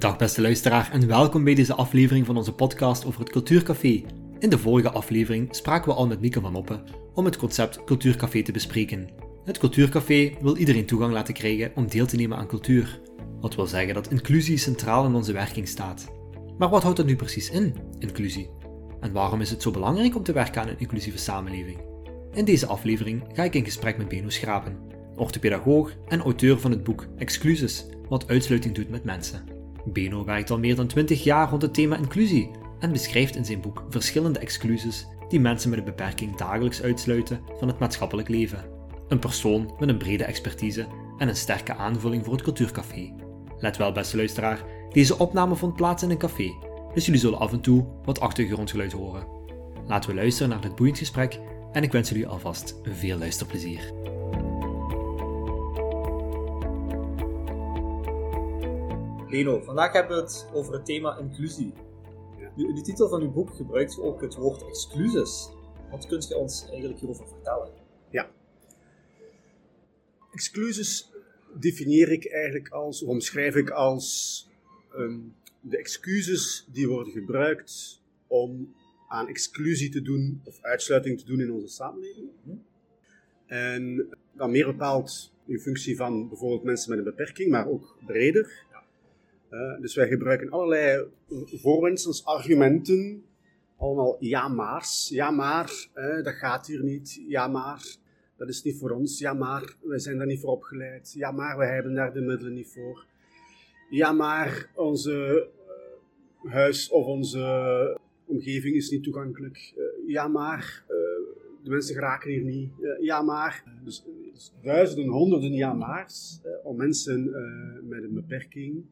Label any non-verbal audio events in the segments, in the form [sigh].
Dag beste luisteraar en welkom bij deze aflevering van onze podcast over het Cultuurcafé. In de vorige aflevering spraken we al met Mieke van Oppen om het concept Cultuurcafé te bespreken. Het Cultuurcafé wil iedereen toegang laten krijgen om deel te nemen aan cultuur. Wat wil zeggen dat inclusie centraal in onze werking staat. Maar wat houdt dat nu precies in, inclusie? En waarom is het zo belangrijk om te werken aan een inclusieve samenleving? In deze aflevering ga ik in gesprek met Beno Schrapen, orthopedagoog en auteur van het boek Excluses, wat uitsluiting doet met mensen. Beno werkt al meer dan 20 jaar rond het thema inclusie en beschrijft in zijn boek verschillende excluses die mensen met een beperking dagelijks uitsluiten van het maatschappelijk leven. Een persoon met een brede expertise en een sterke aanvulling voor het cultuurcafé. Let wel, beste luisteraar, deze opname vond plaats in een café, dus jullie zullen af en toe wat achtergrondgeluid horen. Laten we luisteren naar dit boeiend gesprek en ik wens jullie alvast veel luisterplezier. Leno, vandaag hebben we het over het thema inclusie. In de titel van uw boek gebruikt u ook het woord excuses. Wat kunt je ons eigenlijk hierover vertellen? Ja. Excuses definieer ik eigenlijk als, of omschrijf ik als um, de excuses die worden gebruikt om aan exclusie te doen of uitsluiting te doen in onze samenleving. Mhm. En dan meer bepaald in functie van bijvoorbeeld mensen met een beperking, maar ook breder. Dus wij gebruiken allerlei voorwensels, argumenten, allemaal ja maar's. Ja maar, dat gaat hier niet. Ja maar, dat is niet voor ons. Ja maar, wij zijn daar niet voor opgeleid. Ja maar, wij hebben daar de middelen niet voor. Ja maar, onze uh, huis of onze omgeving is niet toegankelijk. ja maar, de mensen geraken hier niet. ja maar, dus, dus, duizenden, honderden ja maar's om mensen met een beperking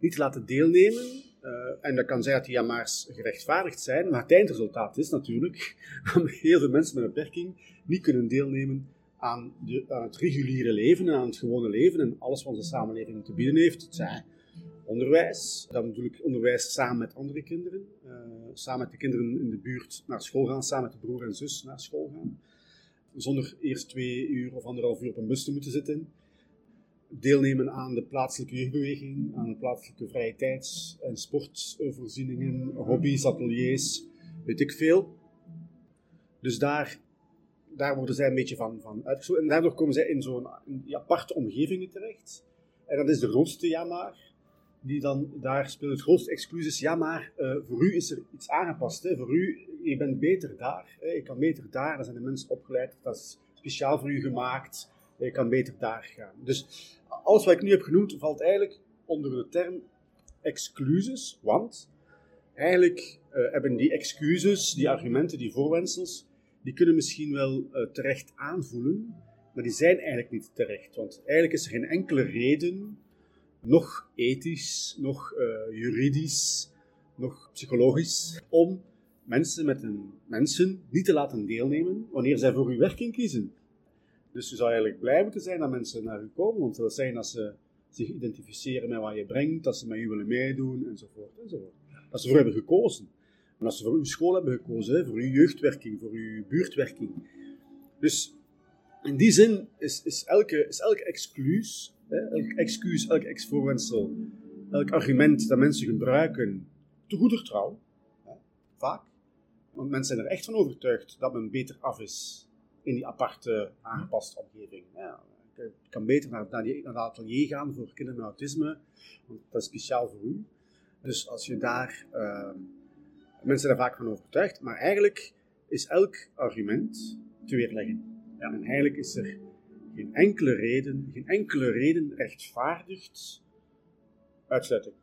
niet te laten deelnemen. Uh, en dat kan zijn dat die jamaars gerechtvaardigd zijn, maar het eindresultaat is natuurlijk [laughs] dat heel veel mensen met een beperking niet kunnen deelnemen aan, de, aan, het reguliere leven en aan het gewone leven en alles wat onze samenleving te bieden heeft. Het zij onderwijs, dan ik onderwijs samen met andere kinderen, uh, samen met de kinderen in de buurt naar school gaan, samen met de broer en zus naar school gaan, zonder eerst twee uur of anderhalf uur op een bus te moeten zitten deelnemen aan de plaatselijke jeugdbeweging, aan de plaatselijke vrije tijds- en sportvoorzieningen, hobby's, ateliers, weet ik veel. Dus daar, daar worden zij een beetje van, van uitgesloten. En daardoor komen zij in zo'n aparte omgevingen terecht. En dat is de grootste jammer. Die dan daar speelt het grootste excuus is, ja maar uh, voor u is er iets aangepast. Hè. Voor u, je bent beter daar. Hè. Je kan beter daar, daar zijn de mensen opgeleid. Dat is speciaal voor u gemaakt. Je kan beter daar gaan. Dus alles wat ik nu heb genoemd valt eigenlijk onder de term excuses, want eigenlijk uh, hebben die excuses, die argumenten, die voorwensels, die kunnen misschien wel uh, terecht aanvoelen, maar die zijn eigenlijk niet terecht. Want eigenlijk is er geen enkele reden, nog ethisch, nog uh, juridisch, nog psychologisch, om mensen met een mensen niet te laten deelnemen wanneer zij voor uw werking kiezen. Dus je zou eigenlijk blij moeten zijn dat mensen naar u komen, want dat wil zeggen dat ze zich identificeren met wat je brengt, dat ze met u willen meedoen, enzovoort, enzovoort. Dat ze voor hebben gekozen. En dat ze voor uw school hebben gekozen, voor uw jeugdwerking, voor uw buurtwerking. Dus in die zin is, is, elke, is elke excuus, elk excuus, elk ex-voorwensel, elk argument dat mensen gebruiken, te goeder trouw, hè, vaak. Want mensen zijn er echt van overtuigd dat men beter af is in die aparte aangepaste omgeving. Ja, ik kan beter naar, naar, die, naar het atelier gaan voor kinderen met autisme, want dat is speciaal voor u. Dus als je daar, uh, mensen zijn er vaak van overtuigd, maar eigenlijk is elk argument te weerleggen. Ja. En eigenlijk is er geen enkele reden, geen enkele reden rechtvaardigt uitsluiting.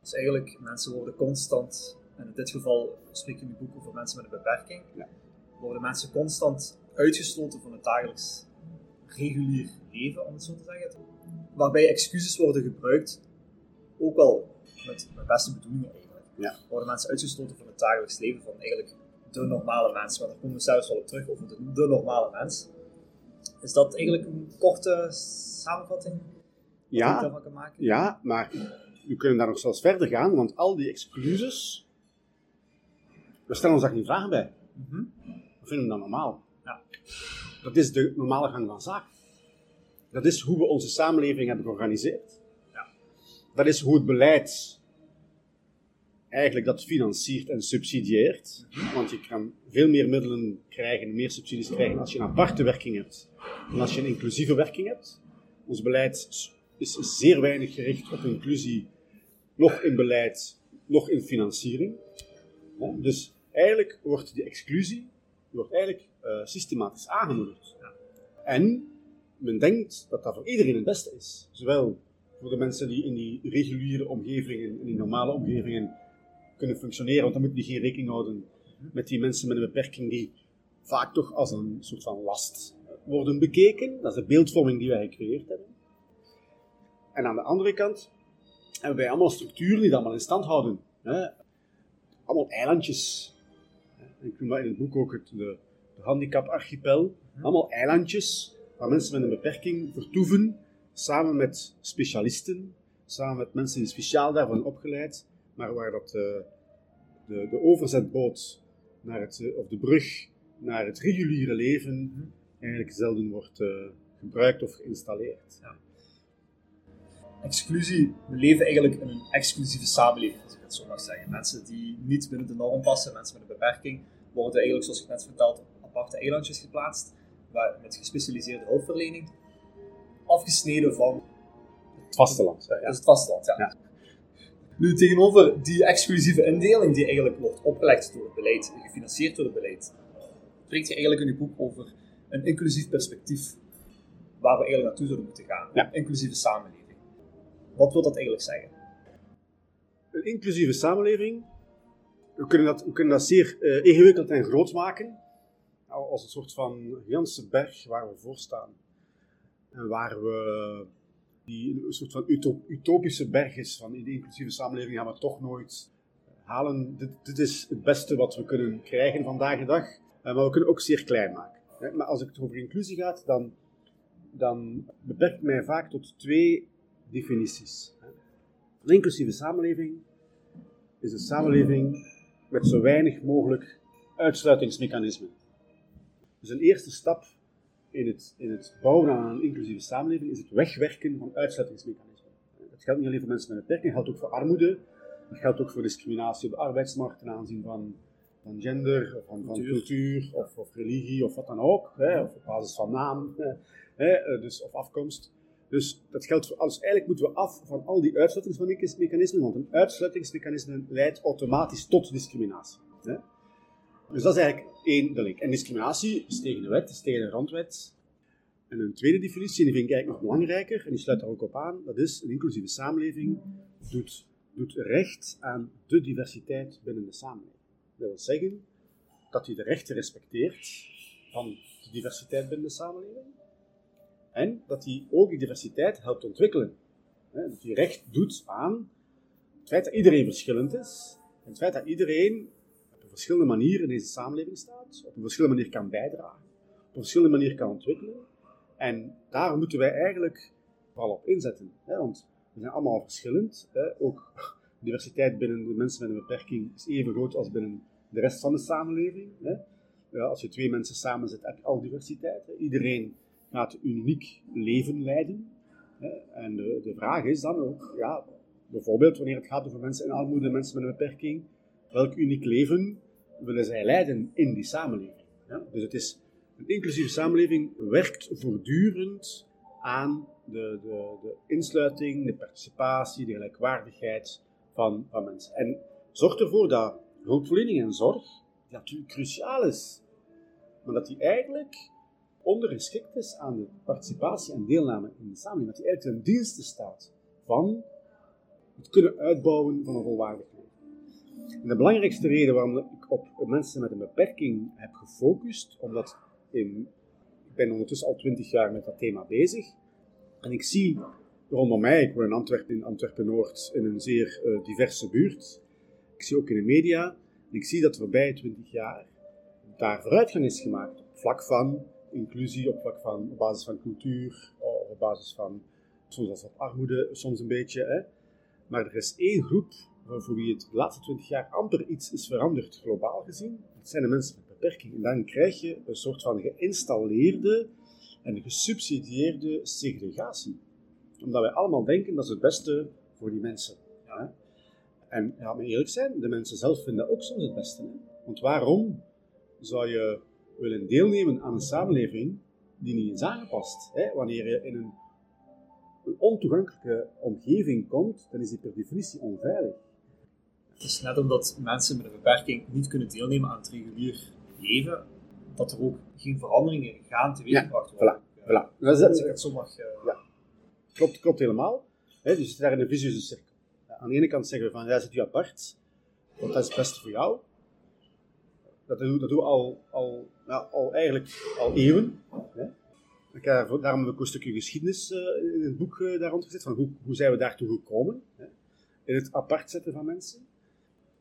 Dus eigenlijk, mensen worden constant, en in dit geval spreek je in je boek over mensen met een beperking, ja worden mensen constant uitgesloten van het dagelijks regulier leven, om het zo te zeggen. Waarbij excuses worden gebruikt, ook wel met de beste bedoelingen eigenlijk. Ja. Worden mensen uitgesloten van het dagelijks leven van eigenlijk de normale mens. Maar daar komen we zelfs wel op terug, over de, de normale mens. Is dat eigenlijk een korte samenvatting? Ja, daarvan kan maken? ja, maar we kunnen daar nog zelfs verder gaan, want al die excuses, we stellen ons daar geen vragen bij. Mm we vinden dat normaal. Ja. Dat is de normale gang van zaken. Dat is hoe we onze samenleving hebben georganiseerd. Ja. dat is hoe het beleid eigenlijk dat financiert en subsidieert. Want je kan veel meer middelen krijgen, meer subsidies krijgen als je een aparte werking hebt dan als je een inclusieve werking hebt. Ons beleid is zeer weinig gericht op inclusie, nog in beleid, nog in financiering. Dus eigenlijk wordt die exclusie wordt eigenlijk uh, systematisch aangemoedigd. En men denkt dat dat voor iedereen het beste is. Zowel voor de mensen die in die reguliere omgevingen, in die normale omgevingen kunnen functioneren, want dan moet je geen rekening houden met die mensen met een beperking die vaak toch als een soort van last worden bekeken. Dat is de beeldvorming die wij gecreëerd hebben. En aan de andere kant hebben wij allemaal structuren die dat allemaal in stand houden. Hè? Allemaal eilandjes. Ik noem dat in het boek ook het, de, de handicap-archipel. Allemaal eilandjes waar mensen met een beperking vertoeven, samen met specialisten, samen met mensen die speciaal daarvan opgeleid, maar waar dat, uh, de, de overzetboot naar het, uh, of de brug naar het reguliere leven eigenlijk zelden wordt uh, gebruikt of geïnstalleerd. Ja. Exclusie, we leven eigenlijk in een exclusieve samenleving, als ik het zo mag zeggen. Mensen die niet binnen de norm passen, mensen met een beperking, worden eigenlijk, zoals ik net verteld, op aparte eilandjes geplaatst, waar, met gespecialiseerde hulpverlening, afgesneden van het vasteland. Ja. Dus het vasteland, ja. ja. Nu, tegenover die exclusieve indeling die eigenlijk wordt opgelegd door het beleid, gefinancierd door het beleid, spreekt je eigenlijk in je boek over een inclusief perspectief waar we eigenlijk naartoe zouden moeten gaan. Ja. Inclusieve samenleving. Wat wil dat eigenlijk zeggen? Een inclusieve samenleving, we kunnen dat, we kunnen dat zeer uh, ingewikkeld en groot maken, als een soort van gigantische berg waar we voor staan. En waar we die een soort van utopische berg is van in de inclusieve samenleving gaan we toch nooit halen. Dit, is het beste wat we kunnen krijgen vandaag de dag, eh, maar we kunnen ook zeer klein maken. Maar als het over inclusie gaat, dan, dan beperk mij vaak tot twee definities. Een inclusieve samenleving is een samenleving met zo weinig mogelijk uitsluitingsmechanismen. Dus een eerste stap in het, in het bouwen aan een inclusieve samenleving is het wegwerken van uitsluitingsmechanismen. Dat geldt niet alleen voor mensen met een beperking, dat geldt ook voor armoede, dat geldt ook voor discriminatie op de arbeidsmarkt ten aanzien van van gender, of van, van cultuur, of, of, religie, of wat dan ook, hè, of op basis van naam, hè, dus, of afkomst. Dus dat geldt voor alles. Eigenlijk moeten we af van al die uitsluitingsmechanismen, want een uitsluitingsmechanisme leidt automatisch tot discriminatie. Hè. Dus dat is eigenlijk één de link. En discriminatie is tegen de wet, is tegen de randwet. En een tweede definitie, die vind ik eigenlijk nog belangrijker, en die sluit daar ook op aan, dat is een inclusieve samenleving doet, doet recht aan de diversiteit binnen de samenleving. Dat wil zeggen dat hij de rechten respecteert van de diversiteit binnen de samenleving. En dat hij ook die diversiteit helpt ontwikkelen. Dat hij recht doet aan het feit dat iedereen verschillend is. En het feit dat iedereen op een verschillende manier in deze samenleving staat. Op een verschillende manier kan bijdragen. Op een verschillende manier kan ontwikkelen. En daar moeten wij eigenlijk vooral op inzetten. Want we zijn allemaal verschillend. Ook [laughs] diversiteit binnen de mensen met een beperking is even groot als binnen de rest van de samenleving. Als je twee mensen samen zet, heb je al diversiteit. Iedereen gaat een uniek leven leiden. En de, de vraag is dan ook, ja, bijvoorbeeld wanneer het gaat over mensen in armoede, mensen met een beperking, welk uniek leven willen zij leiden in die samenleving? Dus het is, een inclusieve samenleving werkt voortdurend aan de, de, de insluiting, de participatie, de gelijkwaardigheid van, van mensen. En zorgt ervoor dat hulpverlening en zorg, die natuurlijk cruciaal is, maar dat die eigenlijk ondergeschikt is aan de participatie en deelname in de samenleving. Dat die eigenlijk ten dienste staat van het kunnen uitbouwen van een volwaardig leven. En de belangrijkste reden waarom ik op mensen met een beperking heb gefocust, omdat ik ben ondertussen al twintig jaar met dat thema bezig, en ik zie rondom mij, ik woon in Antwerpen, in Antwerpen-Noord, in een zeer uh, diverse buurt, ik zie ook in de media, en ik zie dat voorbij 20 jaar daar vooruitgang is gemaakt op vlak van inclusie, op vlak van op basis van cultuur, op basis van soms als op armoede, soms een beetje. Hè. Maar er is één groep voor wie het laatste 20 jaar amper iets is veranderd, globaal gezien. Dat zijn de mensen met beperking. En dan krijg je een soort van geïnstalleerde en gesubsidieerde segregatie. Omdat wij allemaal denken dat is het beste voor die mensen. Ja. En ja, maar eerlijk zijn, de mensen zelf vinden ook soms het beste. Hè? Want waarom zou je willen deelnemen aan een samenleving die niet is aangepast? Hè? Wanneer je in een, een ontoegankelijke omgeving komt, dan is die per definitie onveilig. Het is net omdat mensen met een beperking niet kunnen deelnemen aan het regulier leven, dat er ook geen veranderingen gaan teweeggebracht ja, worden. Voilà, voilà. Dat is het zo mag. Uh... Ja, klopt, klopt helemaal. He, dus je zit daar in een vicieuze cirkel. Aan de ene kant zeggen we van, jij zit je apart, want dat is het beste voor jou. Dat doen, dat we al, al, ja, al eigenlijk al eeuwen. Hè. Ik heb, daarom we ook een stukje geschiedenis uh, in het boek uh, daar rond gezet, van hoe, hoe zijn we daartoe gekomen. Hè. In het apart zetten van mensen.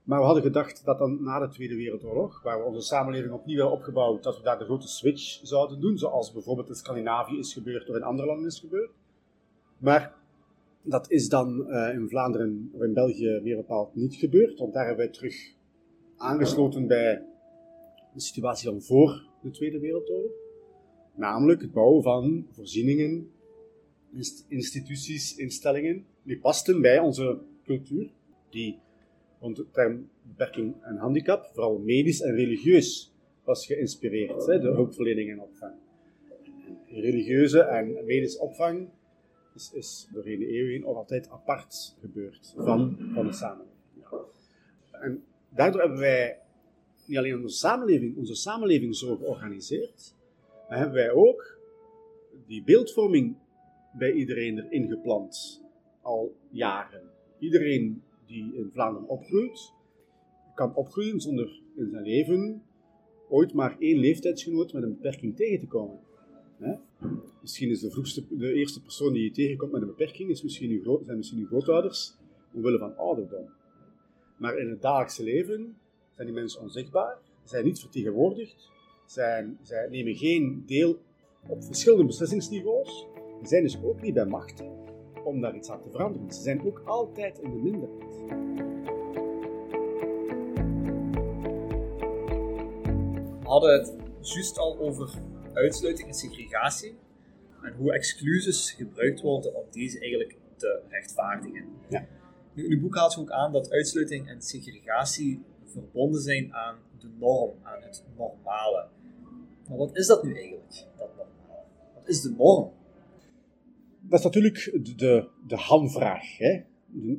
Maar we hadden gedacht dat dan na de Tweede Wereldoorlog, waar we onze samenleving opnieuw hebben opgebouwd, dat we daar de grote switch zouden doen, zoals bijvoorbeeld in Scandinavië is gebeurd of in andere landen is gebeurd. Maar dat is dan uh, in Vlaanderen of in België meer bepaald niet gebeurd, want daar hebben wij terug aangesloten bij de situatie van voor de Tweede Wereldoorlog. Namelijk het bouwen van voorzieningen, instituties, instellingen, die pasten bij onze cultuur, die rond de term beperking en handicap, vooral medisch en religieus, was geïnspireerd, hè, de hulpverlening en opvang. Religieuze en medische opvang is, is doorheen de eeuwen nog altijd apart gebeurd van, van de samenleving. En daardoor hebben wij niet alleen onze samenleving, onze samenleving zo georganiseerd, maar hebben wij ook die beeldvorming bij iedereen erin geplant, al jaren. Iedereen die in Vlaanderen opgroeit, kan opgroeien zonder in zijn leven ooit maar één leeftijdsgenoot met een beperking tegen te komen. Misschien is de, vroegste, de eerste persoon die je tegenkomt met een beperking is misschien uw zijn misschien uw grootouders, omwille van ouderdom. Maar in het dagelijkse leven zijn die mensen onzichtbaar, zijn niet vertegenwoordigd, zijn, zij nemen geen deel op verschillende beslissingsniveaus, zijn dus ook niet bij macht om daar iets aan te veranderen. Ze zijn ook altijd in de minderheid. We hadden het juist al over uitsluiting en segregatie en hoe exclusies gebruikt worden om deze eigenlijk te rechtvaardigen. Ja. Nu, in uw boek haalt ook aan dat uitsluiting en segregatie verbonden zijn aan de norm, aan het normale. Maar wat is dat nu eigenlijk, dat normale? Wat is de norm? Dat is natuurlijk de, de hamvraag. Hè?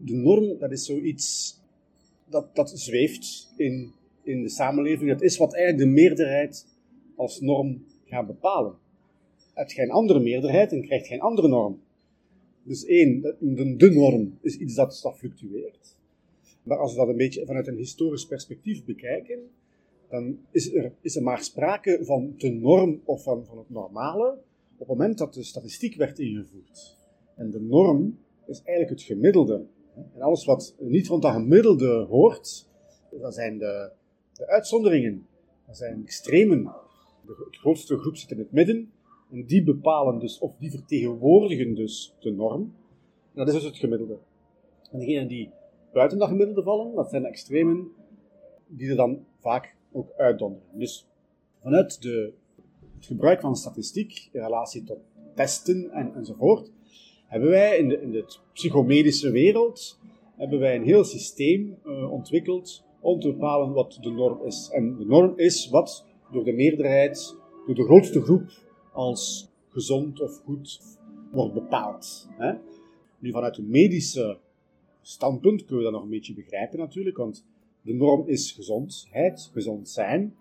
De, norm, dat is zoiets dat, dat zweeft in, in de samenleving. Dat is wat eigenlijk de meerderheid als norm gaat bepalen. Je geen andere meerderheid en krijgt geen andere norm. Dus één, de, de norm is iets dat, dat fluctueert. Maar als we dat een beetje vanuit een historisch perspectief bekijken, dan is er, is er maar sprake van de norm of van, van het normale op het moment dat de statistiek werd ingevoerd. En de norm is eigenlijk het gemiddelde. En alles wat niet rond dat gemiddelde hoort, dat zijn de, de uitzonderingen. Dat zijn extremen. De, grootste groep zit in het midden. En die bepalen dus, of die vertegenwoordigen dus de norm. Dat is dus het gemiddelde. En degenen die buiten dat gemiddelde vallen, dat zijn de extremen die er dan vaak ook uitdonderen. Dus vanuit de, het gebruik van statistiek in relatie tot testen en, enzovoort, hebben wij in de, in de psychomedische wereld hebben wij een heel systeem uh, ontwikkeld om te bepalen wat de norm is. En de norm is wat door de meerderheid, door de grootste groep, als gezond of goed wordt bepaald. Hè? Nu, vanuit een medische standpunt kunnen we dat nog een beetje begrijpen natuurlijk, want de norm is gezondheid, gezond zijn.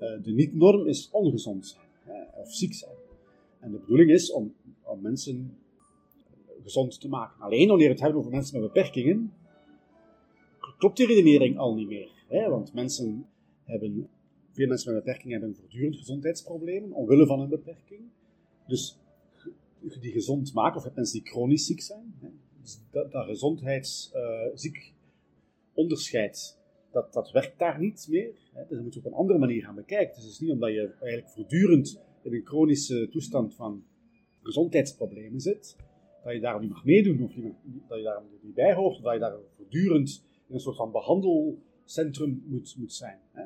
Uh, de niet-norm is ongezond zijn of ziek zijn. En de bedoeling is om, om mensen gezond te maken. Alleen wanneer we het hebben over mensen met beperkingen, klopt die redenering al niet meer. Want mensen hebben, veel mensen met beperkingen hebben voortdurend gezondheidsproblemen, omwille van een beperking. Dus die gezond maken, of mensen die chronisch ziek zijn. Dat, dat gezondheidsziek uh, onderscheid, dat, dat werkt daar niet meer. Hè? Dus dat moet je op een andere manier gaan bekijken. Dus het is niet omdat je eigenlijk voortdurend in een chronische toestand van gezondheidsproblemen zit, dat je daar niet mag meedoen, of dat je daar niet bij hoort, dat je daar voortdurend in een soort van behandelcentrum moet, moet zijn. Hè.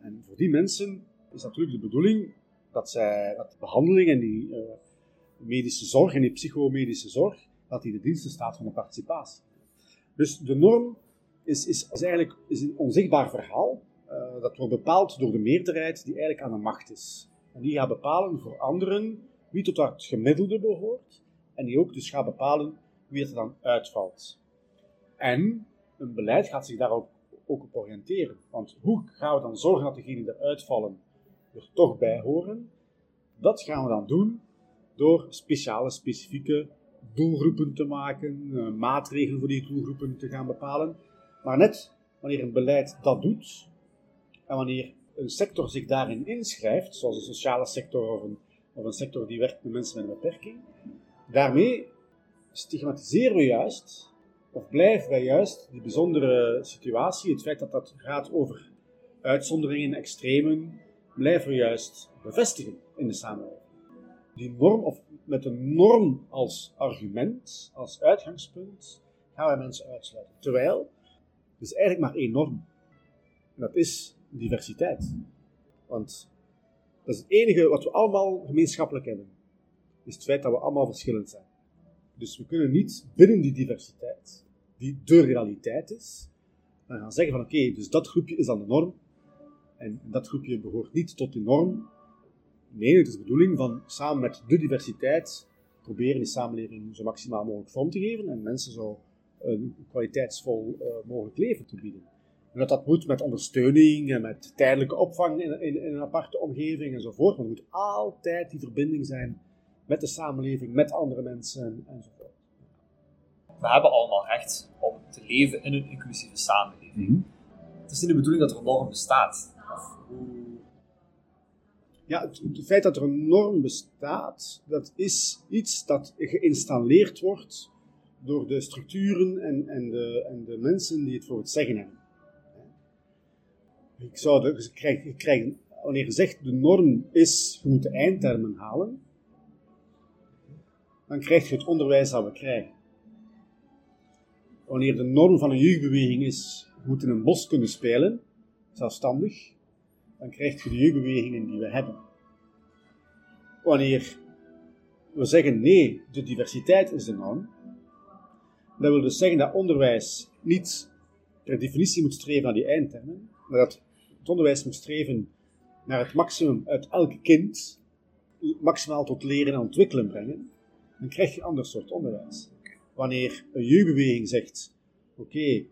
En voor die mensen is natuurlijk de bedoeling dat, zij, dat de behandeling en die uh, medische zorg en die psychomedische zorg, dat die de diensten staat van de participatie. Dus de norm is, is, is eigenlijk is een onzichtbaar verhaal. Uh, dat wordt bepaald door de meerderheid die eigenlijk aan de macht is. En die gaat bepalen voor anderen wie tot het gemiddelde behoort. En die ook dus gaat bepalen wie er dan uitvalt. En een beleid gaat zich daar ook, ook op oriënteren. Want hoe gaan we dan zorgen dat degenen die eruit vallen er toch bij horen? Dat gaan we dan doen door speciale, specifieke doelgroepen te maken, uh, maatregelen voor die doelgroepen te gaan bepalen. Maar net wanneer een beleid dat doet, en wanneer een sector zich daarin inschrijft, zoals een sociale sector of een, of een sector die werkt met mensen met een beperking, daarmee stigmatiseren we juist, of blijven wij juist die bijzondere situatie, het feit dat dat gaat over uitzonderingen, extremen, blijven we juist bevestigen in de samenleving. Die norm, of met een norm als argument, als uitgangspunt, gaan wij mensen uitsluiten. Terwijl, er is eigenlijk maar één norm. En dat is diversiteit. Want dat is het enige wat we allemaal gemeenschappelijk hebben. Is het feit dat we allemaal verschillend zijn. Dus we kunnen niet binnen die diversiteit, die de realiteit is, dan gaan zeggen van oké, dus dat groepje is dan de norm. En dat groepje behoort niet tot die norm. Nee, het is de bedoeling van samen met de diversiteit proberen die samenleving zo maximaal mogelijk vorm te geven en mensen zo een kwaliteitsvol uh, mogelijk leven te bieden. En dat dat moet met ondersteuning en met tijdelijke opvang in, in, in, een aparte omgeving enzovoort. Maar er moet altijd die verbinding zijn met de samenleving, met andere mensen enzovoort. We hebben allemaal recht om te leven in een inclusieve samenleving. Mm Het is niet de bedoeling dat er een norm bestaat. Ja, het, feit dat er een norm bestaat, dat is iets dat geïnstalleerd wordt door de structuren en, en, de, en de mensen die het voor het zeggen hebben. Ik zou wanneer je zegt de norm is, je moet de eindtermen halen, dan krijg je het onderwijs dat we krijgen. Wanneer de norm van een jeugdbeweging is, je moet in een bos kunnen spelen, zelfstandig, dan krijg je de jeugdbewegingen die we hebben. Wanneer we zeggen nee, de diversiteit is de norm, dat wil dus zeggen dat onderwijs niet per definitie moet streven naar die eindtermen, maar dat het onderwijs moet streven naar het maximum uit elk kind, maximaal tot leren en ontwikkelen brengen, dan krijg je een ander soort onderwijs. Wanneer een jeugdbeweging zegt, oké,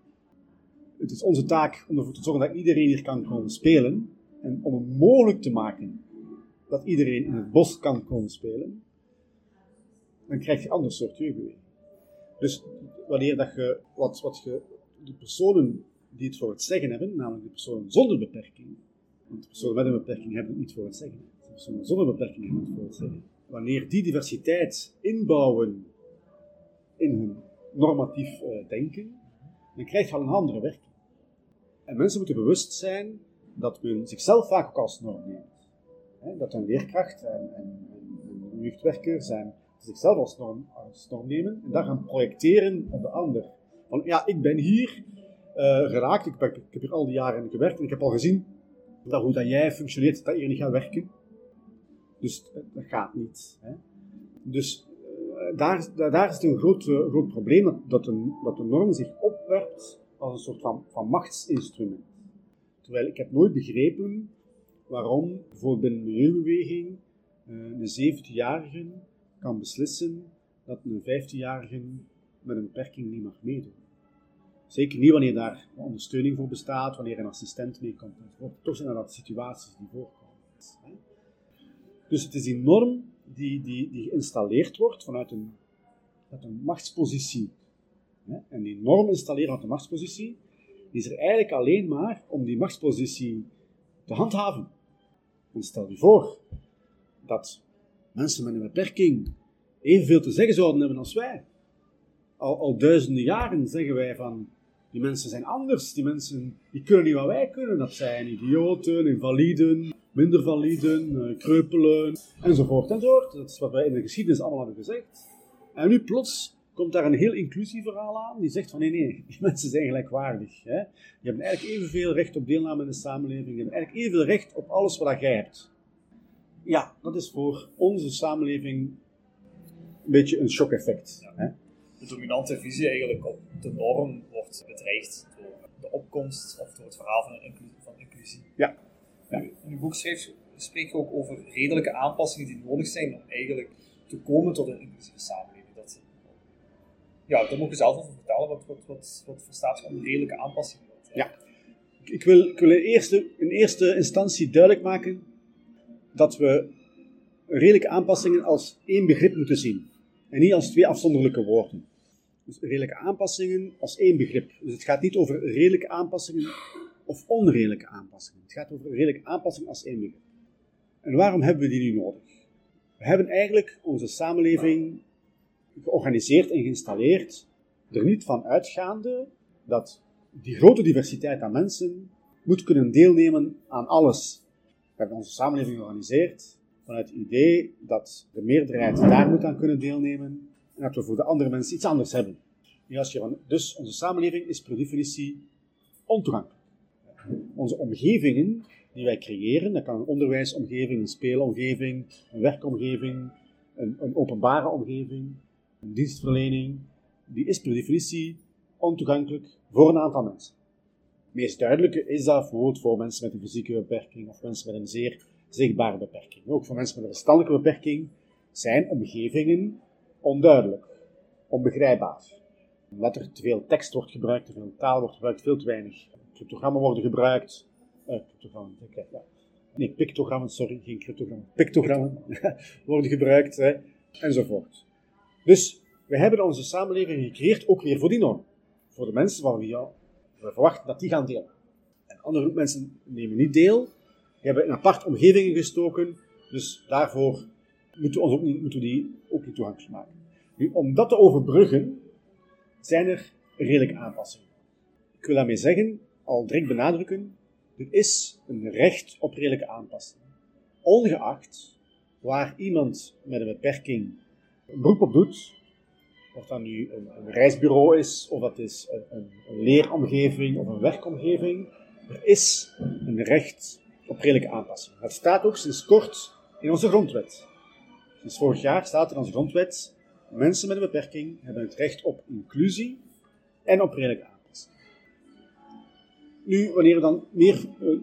het is onze taak om ervoor te zorgen dat iedereen hier kan komen spelen, en om het mogelijk te maken dat iedereen in het bos kan komen spelen, dan krijg je een ander soort jeugdbeweging. Dus wanneer dat je, wat, wat je, de personen die het voor het zeggen hebben, namelijk de personen zonder beperking, want de personen met een beperking hebben het niet voor het zeggen, de personen zonder beperking hebben het voor het zeggen. Wanneer die diversiteit inbouwen in hun normatief uh, denken, dan krijg je al een andere werking. En mensen moeten bewust zijn dat men zichzelf vaak ook als norm neemt. dat een leerkracht en, en, en zichzelf als norm, als norm nemen en dat gaan projecteren op de ander. Van ja, ik ben hier uh, geraakt, ik, ik, heb hier al die jaren gewerkt en ik heb al gezien dat hoe dat jij functioneert, dat hier niet gaat werken. Dus eh, dat gaat niet. Hè. Dus uh, daar, daar is een groot, uh, groot probleem, dat, dat, een, dat de norm zich opwerpt als een soort van, van machtsinstrument. Terwijl ik heb nooit begrepen waarom bijvoorbeeld binnen de milieubeweging een 17-jarige kan beslissen dat een 15-jarige met een beperking niet mag meedoen. Zeker niet wanneer daar ondersteuning voor bestaat, wanneer een assistent meekomt. Toch zijn er dat situaties die voorkomen. Dus het is die norm die, die, die geïnstalleerd wordt vanuit een, vanuit een machtspositie. Die norm installeren vanuit een machtspositie, is er eigenlijk alleen maar om die machtspositie te handhaven. En stel je voor dat mensen met een beperking evenveel te zeggen zouden hebben als wij. Al, al duizenden jaren zeggen wij van, die mensen zijn anders, die mensen die kunnen niet wat wij kunnen. Dat zijn idioten, invaliden, minder validen, eh, kreupelen, enzovoort enzovoort. Dat is wat wij in de geschiedenis allemaal hebben gezegd. En nu plots komt daar een heel inclusief verhaal aan, die zegt van nee, nee, [laughs] die mensen zijn gelijkwaardig. Hè? Die hebben eigenlijk evenveel recht op deelname in de samenleving, die hebben eigenlijk evenveel recht op alles wat jij hebt. Ja, dat is voor onze samenleving een beetje een shock-effect. Hè? de dominante visie eigenlijk op de norm wordt bedreigd door de opkomst of door het verhaal van, inclusie. Van inclusie. Ja. ja. In uw boek schreef, spreek je ook over redelijke aanpassingen die nodig zijn om eigenlijk te komen tot een inclusieve samenleving. Ja, daar je zelf over vertellen. Wat, wat, wat, wat verstaat onder redelijke aanpassingen? Ja. Ik wil, ik wil in, eerste, in eerste instantie duidelijk maken dat we redelijke aanpassingen als één begrip moeten zien. En niet als twee afzonderlijke woorden. Dus redelijke aanpassingen als één begrip. Dus het gaat niet over redelijke aanpassingen of onredelijke aanpassingen. Het gaat over redelijke aanpassingen als één begrip. En waarom hebben we die nu nodig? We hebben eigenlijk onze samenleving georganiseerd en geïnstalleerd er niet van uitgaande dat die grote diversiteit aan mensen moet kunnen deelnemen aan alles. We hebben onze samenleving georganiseerd vanuit het idee dat de meerderheid daar moet aan kunnen deelnemen en dat we voor de andere mensen iets anders hebben. Dus onze samenleving is per definitie ontoegankelijk. Onze omgevingen die wij creëren, dat kan een onderwijsomgeving, een speelomgeving, een werkomgeving, een, een openbare omgeving, een dienstverlening, die is per definitie ontoegankelijk voor een aantal mensen. Het meest duidelijke is dat voor mensen met een fysieke beperking of mensen met een zeer zichtbare beperking. Ook voor mensen met een verstandelijke beperking zijn omgevingen onduidelijk, onbegrijpbaar. Omdat er te veel tekst wordt gebruikt, te veel taal wordt gebruikt, veel te weinig cryptogrammen worden gebruikt. Uh, cryptogrammen, ja. Nee, pictogrammen, sorry, geen cryptogrammen. Pictogrammen [laughs] worden gebruikt, hè, enzovoort. Dus we hebben onze samenleving gecreëerd ook weer voor die norm. Voor de mensen waarvan we, we verwachten dat die gaan delen. En andere groep mensen nemen niet deel, die hebben in apart omgevingen gestoken, dus daarvoor moeten we, ons ook niet, die ook niet toegankelijk maken. Om dat te overbruggen, zijn er redelijke aanpassingen. Ik wil daarmee zeggen, al direct benadrukken, er is een recht op redelijke aanpassing. Ongeacht waar iemand met een beperking een beroep op doet, of dat nu een, reisbureau is, of dat is een, een, leeromgeving of een werkomgeving, er is een recht op redelijke aanpassing. Dat staat ook sinds kort in onze grondwet. Sinds vorig jaar staat in onze grondwet, mensen met een beperking hebben het recht op inclusie en op redelijke aanpassing. Nu, wanneer we dan meer uh,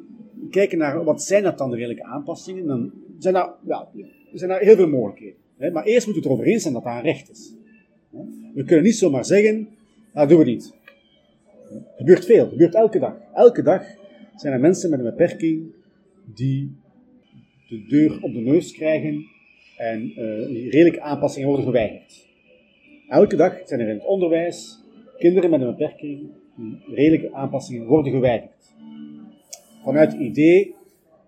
kijken naar wat zijn dat dan de redelijke aanpassingen, dan zijn daar, ja, zijn daar heel veel mogelijkheden. Maar eerst moeten we het erover eens zijn dat dat een recht is. We kunnen niet zomaar zeggen, dat doen we niet. Het gebeurt veel, het gebeurt elke dag. Elke dag zijn er mensen met een beperking die de deur op de neus krijgen en uh, redelijke aanpassingen worden geweigerd. Elke dag zijn er in het onderwijs kinderen met een beperking die redelijke aanpassingen worden geweigerd. Vanuit het idee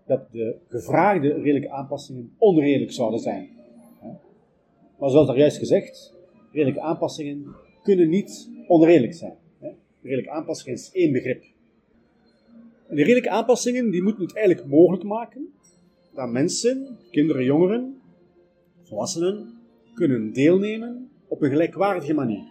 dat de gevraagde redelijke aanpassingen onredelijk zouden zijn. Maar zoals daar juist gezegd, redelijke aanpassingen kunnen niet onredelijk zijn. Redelijke aanpassingen is één begrip. En die redelijke aanpassingen die moeten het eigenlijk mogelijk maken dat mensen, kinderen, jongeren, volwassenen, kunnen deelnemen op een gelijkwaardige manier.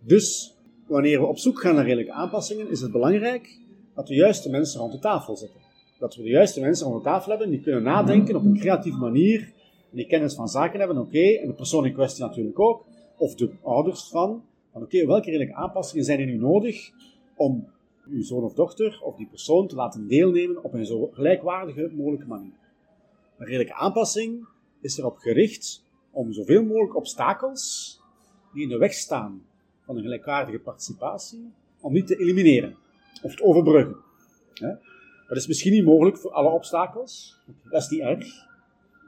Dus wanneer we op zoek gaan naar redelijke aanpassingen, is het belangrijk dat de juiste mensen rond de tafel zitten. Dat we de juiste mensen rond de tafel hebben die kunnen nadenken op een creatieve manier, die kennis van zaken hebben, oké, en de persoon in kwestie natuurlijk ook, of de ouders van, van oké, welke redelijke aanpassingen zijn er nu nodig om uw zoon of dochter of die persoon te laten deelnemen op een zo gelijkwaardige mogelijke manier. Een redelijke aanpassing is erop gericht om zoveel mogelijk obstakels die in de weg staan van een gelijkwaardige participatie, om die te elimineren of te overbruggen. Dat is misschien niet mogelijk voor alle obstakels, dat is niet erg.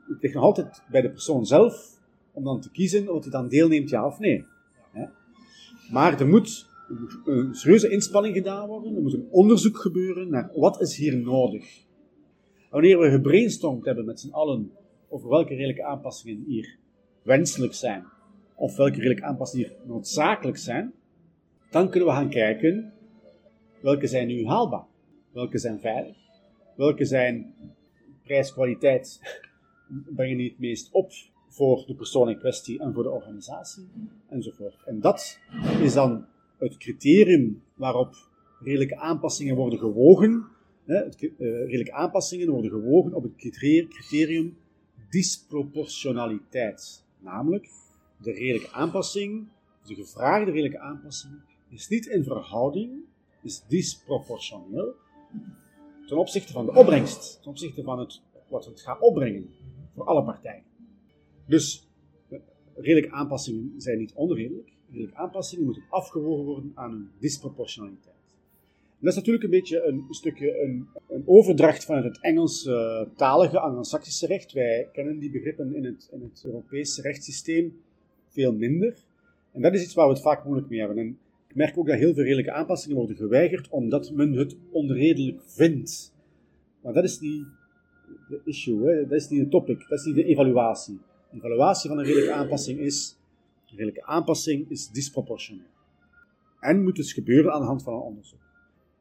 Het ligt nog altijd bij de persoon zelf om dan te kiezen of hij dan deelneemt, ja of nee. Maar er moet een serieuze inspanning gedaan worden, er moet een onderzoek gebeuren naar wat is hier nodig. Wanneer we gebrainstormd hebben met z'n allen over welke redelijke aanpassingen hier wenselijk zijn, of welke redelijke aanpassingen hier noodzakelijk zijn, dan kunnen we gaan kijken welke zijn nu haalbaar, welke zijn veilig, welke zijn prijs-kwaliteit brengen die het meest op voor de persoon in kwestie en voor de organisatie, enzovoort. En dat is dan het criterium waarop redelijke aanpassingen worden gewogen. Hè, uh, redelijke aanpassingen worden gewogen op het criterium disproportionaliteit. Namelijk, de redelijke aanpassing de gevraagde redelijke aanpassing is niet in verhouding, is disproportioneel ten opzichte van de opbrengst, ten opzichte van het, wat het gaat opbrengen voor alle partijen. Dus eh, redelijke aanpassingen zijn niet onredelijk. Redelijke aanpassingen moeten afgewogen worden aan een disproportionaliteit. Dat is natuurlijk een beetje een, stukje een, een overdracht vanuit het Engelse talige Anglo-Saxische recht. Wij kennen die begrippen in het, in het Europese rechtssysteem veel minder. En dat is iets waar we het vaak moeilijk mee hebben. En ik merk ook dat heel veel redelijke aanpassingen worden geweigerd omdat men het onredelijk vindt. Maar dat is niet de issue, dat is niet de topic, dat is niet de evaluatie. De evaluatie van een redelijke aanpassing is, een redelijke aanpassing is disproportioneel. En moet dus gebeuren aan de hand van een onderzoek.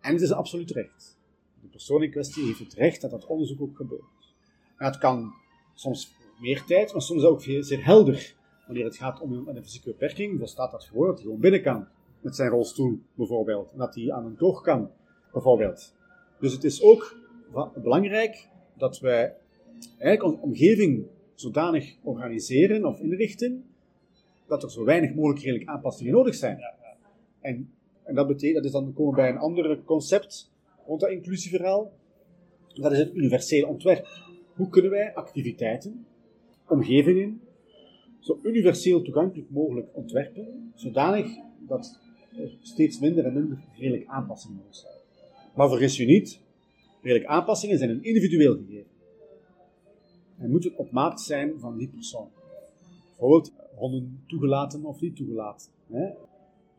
En het is een absoluut recht. De persoon in kwestie heeft het recht dat dat onderzoek ook gebeurt. En het kan soms meer tijd, maar soms ook zeer helder. Wanneer het gaat om een, fysieke beperking, dan staat dat gewoon dat hij gewoon binnen kan. Met zijn rolstoel bijvoorbeeld. En dat hij aan een toog kan, bijvoorbeeld. Dus het is ook belangrijk dat wij eigenlijk onze omgeving zodanig organiseren of inrichten dat er zo weinig mogelijk redelijk aanpassingen nodig zijn. En, en dat betekent, dat is dan komen we bij een ander concept rond dat inclusieverhaal. Dat is het universeel ontwerp. Hoe kunnen wij activiteiten, omgevingen, zo universeel toegankelijk mogelijk ontwerpen, zodanig dat er steeds minder en minder redelijk aanpassingen nodig zijn. Maar vergis je niet, redelijk aanpassingen zijn een individueel gegeven. En moeten op maat zijn van die persoon. Bijvoorbeeld honden toegelaten of niet toegelaten. Hè?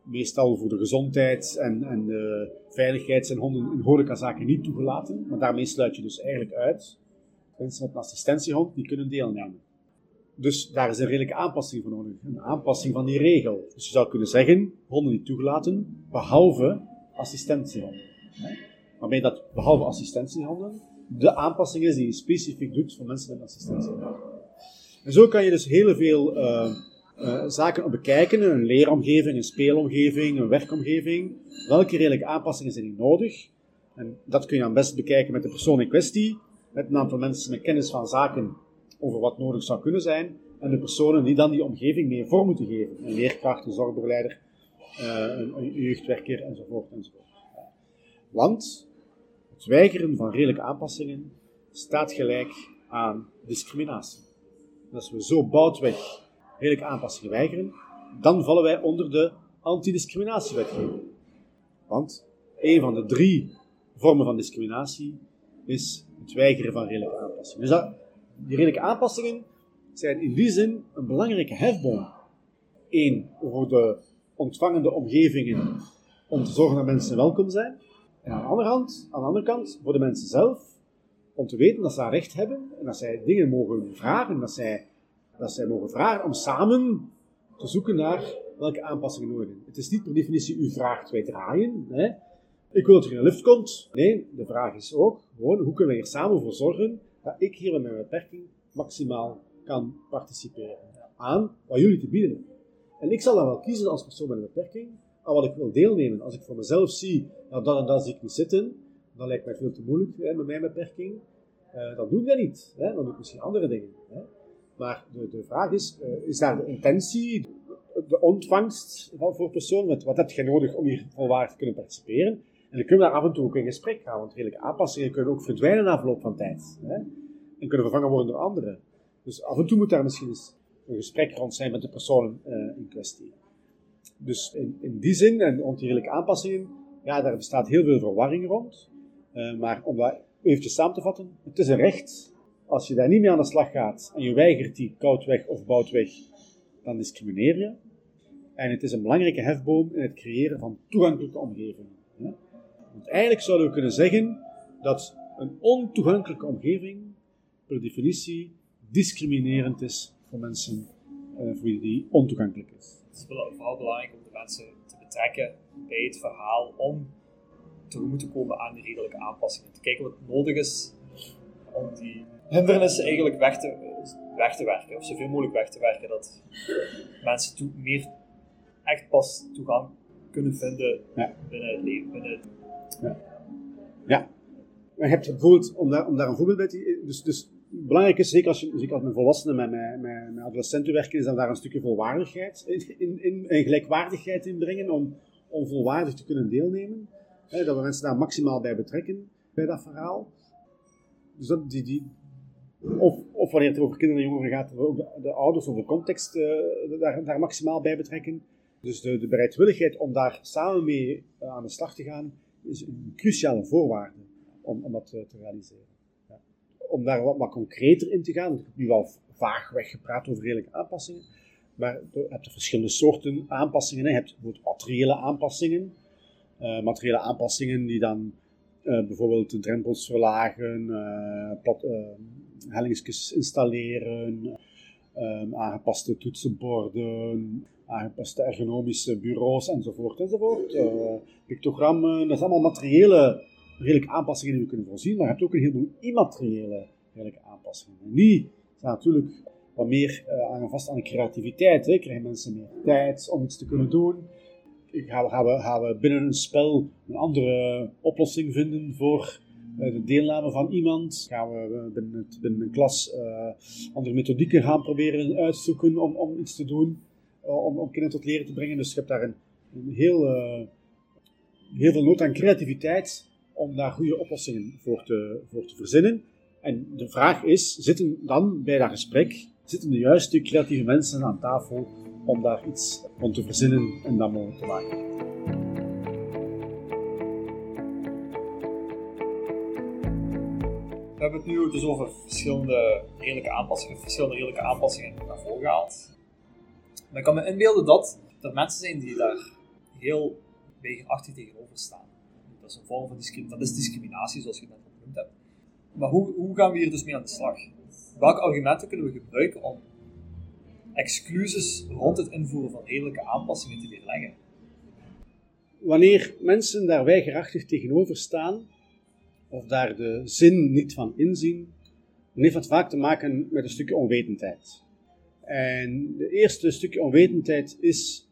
Meestal voor de gezondheid en, en de veiligheid zijn honden in horecazaken niet toegelaten. Maar daarmee sluit je dus eigenlijk uit. Mensen met een assistentiehond die kunnen deelnemen. Dus daar is een redelijke aanpassing voor nodig. Een aanpassing van die regel. Dus je zou kunnen zeggen, honden niet toegelaten, behalve assistentiehonden. Waarmee dat, behalve assistentiehonden, de aanpassing is die je specifiek doet voor mensen met assistentiehonden. En zo kan je dus heel veel uh, uh, zaken bekijken, een leeromgeving, een speelomgeving, een werkomgeving. Welke redelijke aanpassingen zijn hier nodig? En dat kun je dan best bekijken met de persoon in kwestie, met een aantal mensen met kennis van zaken over wat nodig zou kunnen zijn, en de personen die dan die omgeving meer vorm moeten geven. Een leerkracht, een zorgbegeleider, uh, een, jeugdwerker enzovoort enzovoort. Want het weigeren van redelijke aanpassingen staat gelijk aan discriminatie. Als we zo boutweg redelijke aanpassingen weigeren, dan vallen wij onder de antidiscriminatiewetgeving. Want een van de drie vormen van discriminatie is het weigeren van redelijke aanpassingen. Dus dat, die redelijke aanpassingen zijn in die zin een belangrijke hefboom. Eén, voor de ontvangende omgevingen om te zorgen dat mensen welkom zijn. En aan de andere, aan de andere kant, voor de mensen zelf, om te weten dat ze daar recht hebben en dat zij dingen mogen vragen, dat zij, dat zij mogen vragen om samen te zoeken naar welke aanpassingen nodig zijn. Het is niet per definitie u vraagt, wij draaien. Hè. Ik wil dat er een lift komt. Nee, de vraag is ook gewoon, hoe kunnen we hier samen voor zorgen dat ik hier met mijn beperking maximaal kan participeren aan wat jullie te bieden hebben. En ik zal dan wel kiezen als persoon met een beperking aan wat ik wil deelnemen. Als ik voor mezelf zie, nou dat en dat zie ik niet zitten, dan lijkt mij veel te moeilijk hè, met mijn beperking. Uh, dan doe ik dat niet. Hè, dan doe ik misschien andere dingen. Hè. Maar de, de vraag is, uh, is daar de intentie, de ontvangst van, voor persoon, met wat heb je nodig om hier volwaardig te kunnen participeren? En dan kunnen we daar af en toe ook in gesprek gaan, want redelijke aanpassingen kunnen ook verdwijnen na verloop van tijd. Hè, en kunnen vervangen worden door anderen. Dus af en toe moet daar misschien eens een gesprek rond zijn met de persoon uh, in kwestie. Dus in, in die zin, en redelijke aanpassingen, ja, daar bestaat heel veel verwarring rond. Uh, maar om dat eventjes samen te vatten, het is een recht. Als je daar niet mee aan de slag gaat en je weigert die koudweg of boutweg, dan discrimineer je. En het is een belangrijke hefboom in het creëren van toegankelijke omgevingen. Want eigenlijk zouden we kunnen zeggen dat een ontoegankelijke omgeving per definitie discriminerend is voor mensen uh, voor wie die ontoegankelijk is. Het is vooral belangrijk om de mensen te betrekken bij het verhaal om tegemoet te komen aan die redelijke aanpassingen. Te kijken wat nodig is om die hindernissen eigenlijk weg te, weg te werken, of zoveel mogelijk weg te werken, dat mensen toe, meer echt pas toegang kunnen vinden ja. binnen het leven. Binnen Ja. ja. Maar je hebt bijvoorbeeld, om daar, om daar een voorbeeld bij te dus, dus belangrijk is, zeker als, je, zeker als met volwassenen met, met adolescenten werken, is dat daar een stukje volwaardigheid in, in, in, en gelijkwaardigheid in brengen om, om volwaardig te kunnen deelnemen. Dat we mensen daar maximaal bij betrekken, bij dat verhaal. Dus dat, die, die, of, of wanneer het over kinderen en jongeren gaat, we ook de, de ouders of de context uh, daar, daar maximaal bij betrekken. Dus de, bereidwilligheid om daar samen mee uh, aan de slag te gaan, is een cruciale voorwaarde om, om dat te realiseren. Om daar wat, wat concreter in te gaan, ik heb nu wel vaag weggepraat over redelijke aanpassingen, maar je hebt er verschillende soorten aanpassingen. Je hebt bijvoorbeeld materiële aanpassingen, uh, materiële aanpassingen die dan uh, bijvoorbeeld de drempels verlagen, uh, installeren, aangepaste toetsenborden, aangepaste ergonomische bureaus enzovoort enzovoort. pictogrammen, dat zijn allemaal materiële redelijke aanpassingen die we kunnen voorzien, maar je hebt ook een heleboel immateriële aanpassingen. En die zijn natuurlijk wat meer uh, aangevast aan de creativiteit. Hè. Krijgen mensen meer tijd om iets te kunnen doen? Gaan we, gaan, we, gaan we binnen een spel een andere oplossing vinden voor uh, de deelname van iemand? Gaan we binnen, het, binnen een klas uh, andere methodieken gaan proberen uitzoeken om, om iets te doen, om, om kinderen tot leren te brengen? Dus je hebt daar een, een heel, heel veel nood aan creativiteit om daar goede oplossingen voor te, voor te verzinnen. En de vraag is, zitten dan bij dat gesprek, zitten de juiste creatieve mensen aan tafel om daar iets om te verzinnen en dan mogelijk te maken? We hebben het nu dus over verschillende redelijke aanpassingen, verschillende redelijke aanpassingen naar voren gehaald. Maar ik kan me inbeelden dat er mensen zijn die daar heel weigerachtig tegenover staan dat een vorm van discriminatie. Dat is discriminatie, zoals je al genoemd hebt. Maar hoe, hoe gaan we hier dus mee aan de slag? Welke argumenten kunnen we gebruiken om excuses rond het invoeren van redelijke aanpassingen te weerleggen? Wanneer mensen daar weigerachtig tegenover staan, of daar de zin niet van inzien, dan heeft dat vaak te maken met een stukje onwetendheid. En de eerste stukje onwetendheid is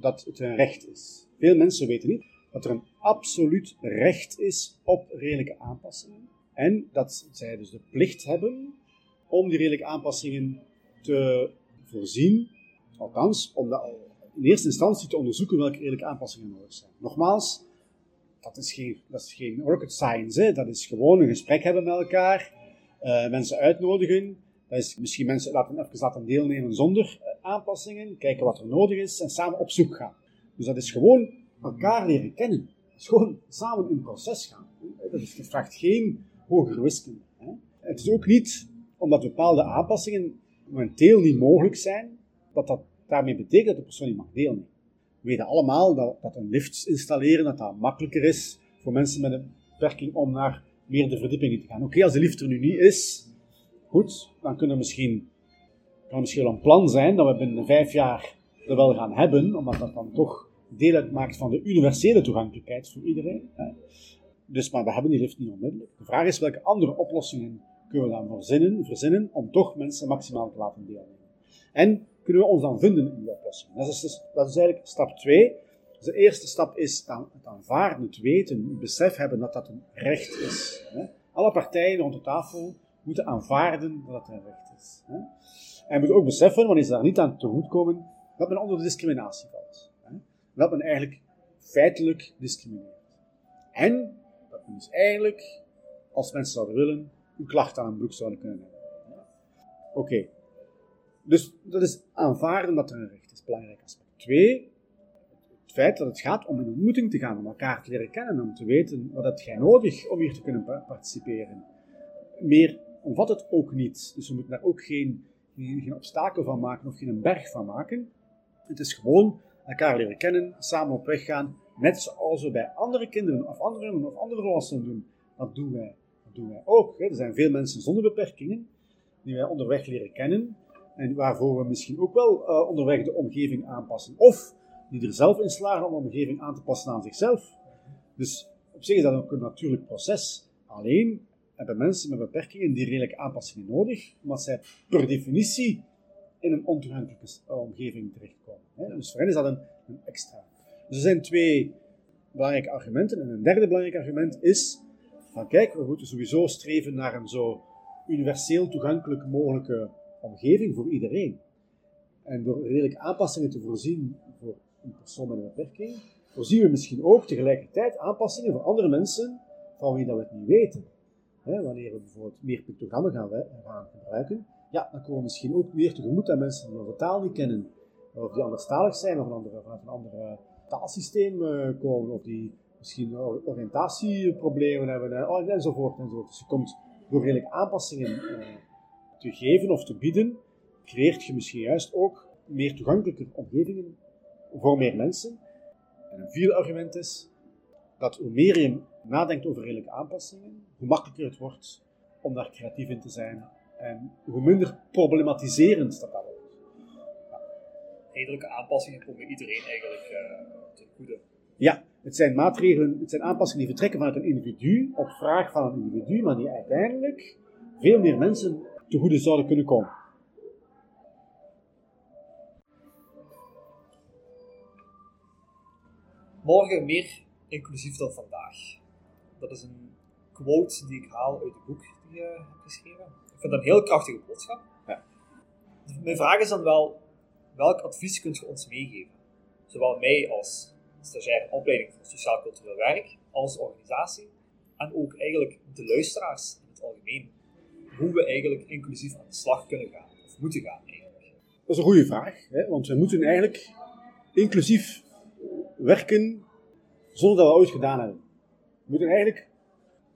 dat het een recht is. Veel mensen weten niet dat er een absoluut recht is op redelijke aanpassingen. En dat zij dus de plicht hebben om die redelijke aanpassingen te voorzien. Althans, om in eerste instantie te onderzoeken welke redelijke aanpassingen nodig zijn. Nogmaals, dat is geen, dat is geen rocket science. Hè? Dat is gewoon een gesprek hebben met elkaar, uh, mensen uitnodigen. Dat is misschien mensen laten, even laten deelnemen zonder uh, aanpassingen, kijken wat er nodig is en samen op zoek gaan. Dus dat is gewoon elkaar leren kennen. Is gewoon samen in proces gaan. Dat, is, dat vraagt geen hogere wiskunde. Het is ook niet omdat bepaalde aanpassingen momenteel niet mogelijk zijn, dat dat daarmee betekent dat de persoon niet mag deelnemen. We weten allemaal dat, dat een lift installeren dat dat makkelijker is voor mensen met een beperking om naar meerdere verdiepingen te gaan. Oké, als de lift er nu niet is, goed, dan kunnen misschien, kan misschien wel een plan zijn dat we binnen vijf jaar er wel gaan hebben, omdat dat dan toch deel uitmaakt van de universele toegankelijkheid voor iedereen. Hè. Dus, maar we hebben die lift niet onmiddellijk. De vraag is welke andere oplossingen kunnen we dan verzinnen, verzinnen om toch mensen maximaal te laten deelnemen. En kunnen we ons dan vinden in die oplossing. Dat is, dus, dat is eigenlijk stap 2. Dus de eerste stap is dan het aanvaarden, het weten, het besef hebben dat dat een recht is. Hè. Alle partijen rond de tafel moeten aanvaarden dat het een recht is. Hè. En moeten ook beseffen, wanneer ze daar niet aan tegemoetkomen, dat men onder de discriminatie valt dat men eigenlijk feitelijk discrimineert. En dat men dus eigenlijk, als mensen zouden willen, een klacht aan een broek zouden kunnen hebben. Oké. Dus dat is aanvaarden dat er een recht is, belangrijk aspect. Twee, het feit dat het gaat om een ontmoeting te gaan, om elkaar te leren kennen, om te weten wat heb jij nodig om hier te kunnen participeren. Meer omvat het ook niet. Dus we moeten daar ook geen, geen obstakel van maken of geen berg van maken. Het is gewoon elkaar leren kennen, samen op weg gaan, net zoals we bij andere kinderen of andere, of andere volwassenen doen. Dat doen wij, dat doen wij ook. Hè. Er zijn veel mensen zonder beperkingen die wij onderweg leren kennen en waarvoor we misschien ook wel uh, onderweg de omgeving aanpassen. Of die er zelf in slagen om de omgeving aan te passen aan zichzelf. Dus op zich is dat ook een natuurlijk proces. Alleen hebben mensen met beperkingen die redelijke aanpassingen nodig, omdat zij per definitie in een ontoegankelijke omgeving terechtkomen. Dus voor hen is dat een, een, extra. Dus er zijn twee belangrijke argumenten. En een derde belangrijk argument is van kijk, we moeten sowieso streven naar een zo universeel toegankelijk mogelijke omgeving voor iedereen. En door redelijke aanpassingen te voorzien voor een persoon met een beperking, voorzien we misschien ook tegelijkertijd aanpassingen voor andere mensen van wie dat we het niet weten. wanneer we bijvoorbeeld meer pictogrammen gaan, gaan gebruiken, ja, dan komen we misschien ook meer tegemoet aan mensen die onze taal niet kennen, of die anderstalig zijn, of andere, vanuit een ander eh, taalsysteem uh, komen, of die misschien oriëntatieproblemen hebben, oh, enzovoort, enzovoort. Dus je komt door redelijk aanpassingen te geven of te bieden, creëert je misschien juist ook meer toegankelijke omgevingen voor meer mensen. En een vierde argument is dat hoe meer je nadenkt over redelijke aanpassingen, hoe makkelijker het wordt om daar creatief in te zijn en hoe minder problematiserend dat dan wordt. Redelijke aanpassingen komen iedereen eigenlijk uh, ten goede. Ja, het zijn maatregelen, het zijn aanpassingen die vertrekken vanuit een individu op vraag van een individu, maar die uiteindelijk veel meer mensen te goede zouden kunnen komen. Morgen meer inclusief dan vandaag. Dat is een quote die ik haal uit het boek die je hebt geschreven. Ik vind dat een heel krachtige boodschap. Ja. Mijn vraag is dan wel, welk advies kunt je ons meegeven? Zowel mij als stagiair opleiding voor sociaal-cultureel werk, als organisatie, en ook eigenlijk de luisteraars in het algemeen. Hoe we eigenlijk inclusief aan de slag kunnen gaan, of moeten gaan eigenlijk. Dat is een goede vraag, hè? want we moeten eigenlijk inclusief werken zonder dat we ooit gedaan hebben. We moeten eigenlijk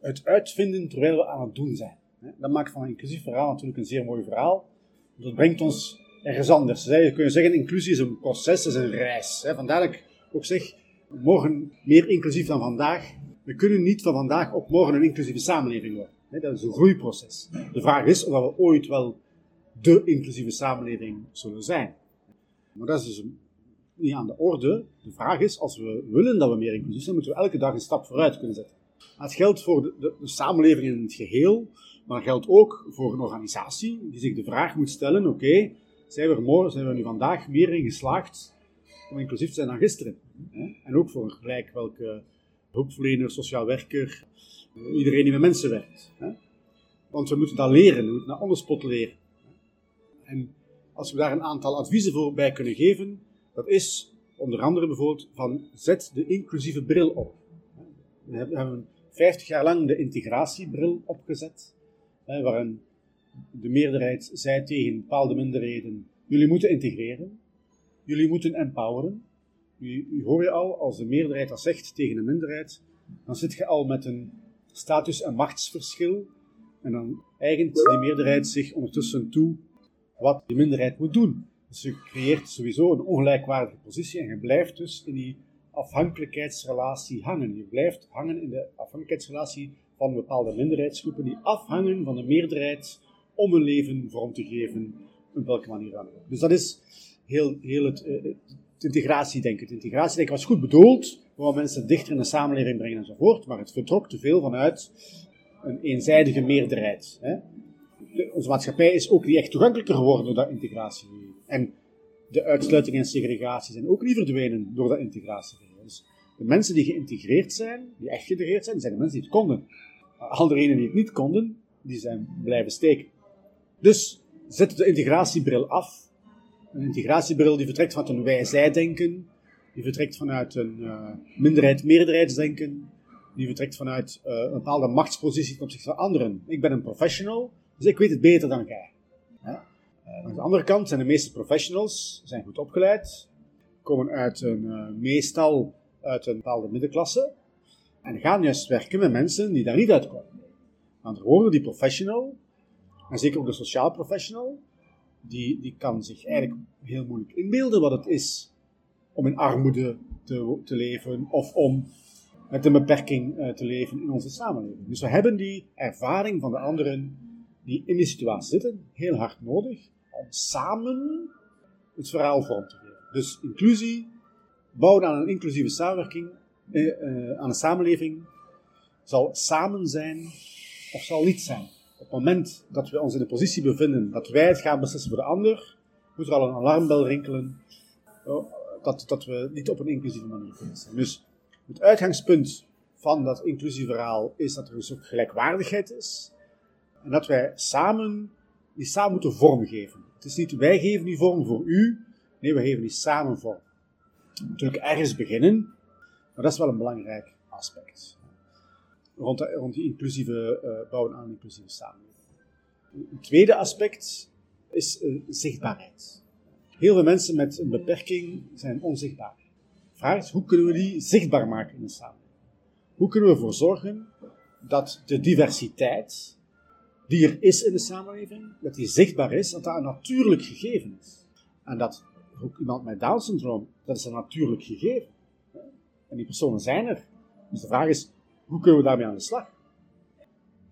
het uitvinden terwijl we aan het doen zijn. Dat maakt van een inclusief verhaal natuurlijk een zeer mooi verhaal. Dat brengt ons ergens anders. Je kunt zeggen, inclusie is een proces, is een reis. Vandaar dat ik ook zeg, morgen meer inclusief dan vandaag. We kunnen niet van vandaag op morgen een inclusieve samenleving worden. Dat is een groeiproces. De vraag is of we ooit wel de inclusieve samenleving zullen zijn. Maar dat is dus niet aan de orde. De vraag is, als we willen dat we meer inclusief zijn, moeten we elke dag een stap vooruit kunnen zetten. Dat geldt voor de, samenleving in het geheel, maar dat geldt ook voor een organisatie die zich de vraag moet stellen, oké, zijn, we morgen, zijn we nu vandaag meer in geslaagd om inclusief te zijn dan gisteren? En ook voor gelijk welke hulpverlener, sociaal werker, iedereen die met mensen werkt. Want we moeten dat leren, we moeten dat onderspot leren. En als we daar een aantal adviezen voor bij kunnen geven, dat is onder andere bijvoorbeeld van zet de inclusieve bril op. We hebben 50 jaar lang de integratiebril opgezet, waarin de meerderheid zei tegen bepaalde minderheden, jullie moeten integreren, jullie moeten empoweren. U, u hoor je al, als de meerderheid dat zegt tegen een minderheid, dan zit je al met een status- en machtsverschil. En dan eigent die meerderheid zich ondertussen toe wat die minderheid moet doen. Dus je creëert sowieso een ongelijkwaardige positie en je blijft dus in die afhankelijkheidsrelatie hangen. Je blijft hangen in de afhankelijkheidsrelatie van bepaalde minderheidsgroepen die afhangen van de meerderheid om hun leven vorm te geven op welke manier dan ook. Dus dat is heel, heel het, uh, het integratiedenken. Het integratiedenken was goed bedoeld, om mensen dichter in de samenleving brengen enzovoort, maar het vertrok te veel vanuit een eenzijdige meerderheid. Hè. onze maatschappij is ook niet echt toegankelijker geworden door dat integratie. En de uitsluiting en segregatie zijn ook niet verdwenen door dat integratie. Dus de mensen die geïntegreerd zijn, die echt geïntegreerd zijn, zijn de mensen die het konden. Al degenen die het niet konden, die zijn blijven steken. Dus zet de integratiebril af. Een integratiebril die vertrekt vanuit een wij-zij-denken, die vertrekt vanuit een uh, minderheid-meerderheidsdenken, die vertrekt vanuit uh, een bepaalde machtspositie ten opzichte van anderen. Ik ben een professional, dus ik weet het beter dan jij. Ja? Aan de andere kant zijn de meeste professionals zijn goed opgeleid, komen uit een, meestal uit een bepaalde middenklasse en gaan juist werken met mensen die daar niet uitkomen. Andere woorden, die professional en zeker ook de sociaal professional, die, die kan zich eigenlijk heel moeilijk inbeelden wat het is om in armoede te, te leven of om met een beperking uh, te leven in onze samenleving. Dus we hebben die ervaring van de anderen die in die situatie zitten heel hard nodig om samen het verhaal vorm te geven. Dus inclusie, bouwen aan een inclusieve samenwerking, aan een samenleving, zal samen zijn of zal niet zijn op het moment dat we ons in de positie bevinden dat wij het gaan beslissen voor de ander, moet er al een alarmbel rinkelen oh, dat, dat we niet op een inclusieve manier kunnen zijn. Dus het uitgangspunt van dat inclusieve verhaal is dat er dus ook gelijkwaardigheid is. En dat wij samen, die samen moeten vormgeven. Het is niet wij geven die vorm voor u, nee, we geven die samen vorm. Natuurlijk ergens beginnen, maar dat is wel een belangrijk aspect. Rond, rond die inclusieve uh, bouwen aan een inclusieve samenleving. Een tweede aspect is uh, zichtbaarheid. Heel veel mensen met een beperking zijn onzichtbaar. De vraag is, hoe kunnen we die zichtbaar maken in de samenleving? Hoe kunnen we ervoor zorgen dat de diversiteit die er is in de samenleving, dat die zichtbaar is, dat dat een natuurlijk gegeven is. En dat ook iemand met Down-syndroom, dat is een natuurlijk gegeven. En die personen zijn er. Dus de vraag is, hoe kunnen we daarmee aan de slag?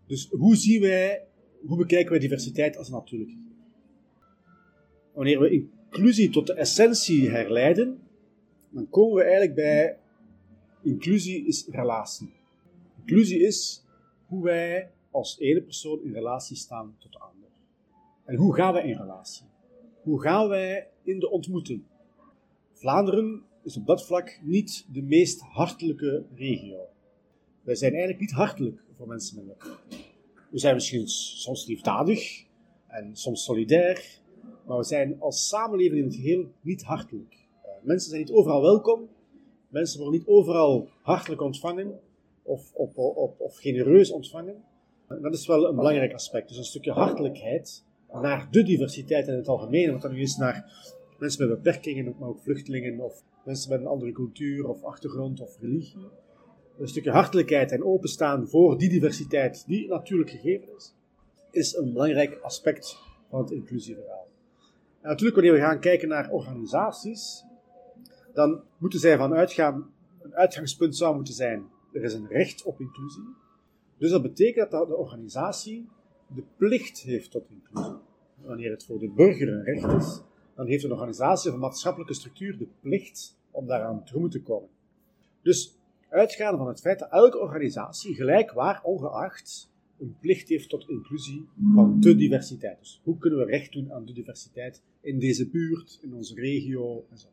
Dus hoe zien wij, hoe bekijken wij diversiteit als natuurlijk? Wanneer we inclusie tot de essentie herleiden, dan komen we eigenlijk bij inclusie is relatie. Inclusie is hoe wij als ene persoon in relatie staan tot de ander. En hoe gaan wij in relatie? Hoe gaan wij in de ontmoeting? Vlaanderen is op dat vlak niet de meest hartelijke regio. Wij zijn eigenlijk niet hartelijk voor mensen met een We zijn misschien soms liefdadig en soms solidair, maar we zijn als samenleving in het geheel niet hartelijk. Uh, mensen zijn niet overal welkom, mensen worden niet overal hartelijk ontvangen of, of, of, genereus ontvangen. Dat is wel een belangrijk aspect. Dus een stukje hartelijkheid naar de diversiteit in het algemeen. Want dat nu is naar mensen met beperkingen, maar ook vluchtelingen of mensen met een andere cultuur of achtergrond of religie. Een stukje hartelijkheid en openstaan voor die diversiteit die natuurlijk gegeven is, is een belangrijk aspect van het inclusieverhaal. En natuurlijk, wanneer we gaan kijken naar organisaties, dan moeten zij van uitgaan, een uitgangspunt zou moeten zijn, er is een recht op inclusie. Dus dat betekent dat de organisatie de plicht heeft tot inclusie. Wanneer het voor de burger een recht is, dan heeft een organisatie of een maatschappelijke structuur de plicht om daaraan tegemoet te komen. Dus uitgaande van het feit dat elke organisatie, gelijk waar, ongeacht, een plicht heeft tot inclusie van de diversiteit. Dus hoe kunnen we recht doen aan de diversiteit in deze buurt, in onze regio enzovoort.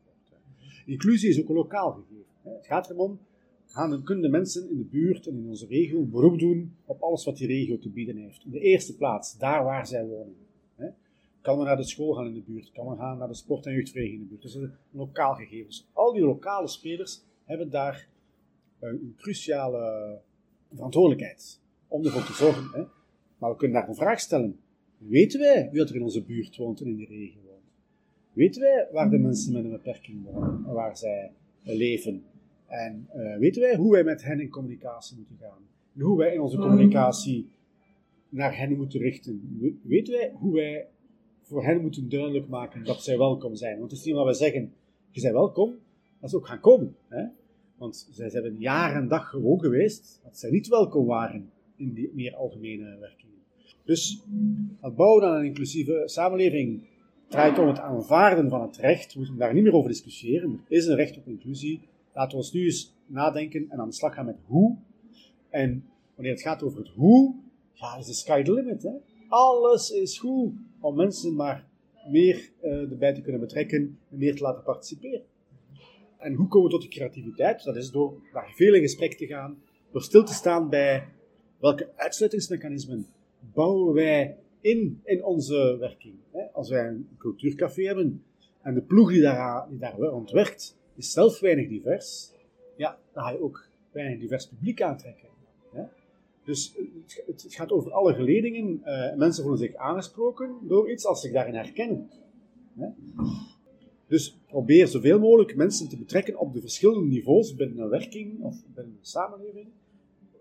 Inclusie is ook een lokaal gegeven. Het gaat erom gaan, kunnen de mensen in de buurt en in onze regio beroep doen op alles wat die regio te bieden heeft. In de eerste plaats, daar waar zij wonen. Kan men naar de school gaan in de buurt? Kan men gaan naar de sport- en jeugdvereniging in de buurt? Dus een lokaal gegeven. Dus al die lokale spelers hebben daar een cruciale verantwoordelijkheid om ervoor te zorgen. Hè? Maar we kunnen daar een vraag stellen. Weten wij wie er in onze buurt woont en in de regio woont? Weten wij waar de mensen met een beperking wonen en waar zij leven? En uh, weten wij hoe wij met hen in communicatie moeten gaan? En hoe wij in onze communicatie naar hen moeten richten? Weten wij hoe wij voor hen moeten duidelijk maken dat zij welkom zijn? Want het is niet wat wij zeggen, je bent welkom, dat ze ook gaan komen. Hè? Want zij zijn jaar en dag gewoon geweest dat zij niet welkom waren in die meer algemene werkingen. Dus het bouwen aan een inclusieve samenleving draait om het aanvaarden van het recht. We moeten daar niet meer over discussiëren. Er is een recht op inclusie. Laten we ons nu eens nadenken en aan de slag gaan met hoe. En wanneer het gaat over het hoe, ja, is de sky the limit. Hè? Alles is goed om mensen maar meer uh, erbij te kunnen betrekken en meer te laten participeren. En hoe komen we tot die creativiteit? Dat is door daar veel in gesprek te gaan, door stil te staan bij welke uitsluitingsmechanismen bouwen wij in, in onze werking. Als wij een cultuurcafé hebben en de ploeg die daar, die daar rond werkt, is zelf weinig divers, ja, dan ga je ook weinig divers publiek aantrekken. Dus het, gaat over alle geledingen. Uh, mensen voelen zich aangesproken door iets als zich daarin herkennen. Dus probeer zoveel mogelijk mensen te betrekken op de verschillende niveaus binnen een werking of binnen een samenleving.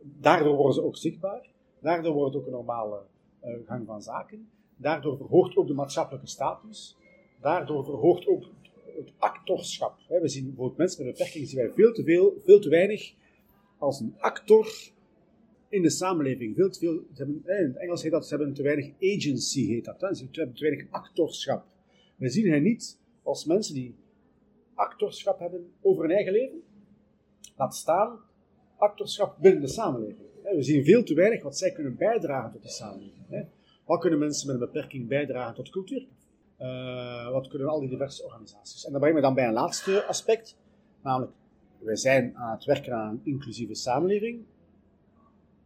Daardoor worden ze ook zichtbaar. Daardoor wordt ook een normale uh, gang van zaken. Daardoor verhoogt ook de maatschappelijke status. Daardoor verhoogt ook het actorschap. We zien bijvoorbeeld mensen met beperking zien wij veel te veel, veel te weinig als een actor in de samenleving. Veel veel, hebben, in het Engels heet dat, ze hebben te weinig agency, heet dat. Hè? Ze hebben te weinig actorschap. We zien hen niet als mensen die actorschap hebben over hun eigen leven. Laat staan actorschap binnen de samenleving. We zien veel te weinig wat zij kunnen bijdragen tot de samenleving. Wat kunnen mensen met een beperking bijdragen tot cultuur? Uh, wat kunnen al die diverse organisaties? En dat brengt me dan bij een laatste aspect, namelijk wij zijn aan het werken aan een inclusieve samenleving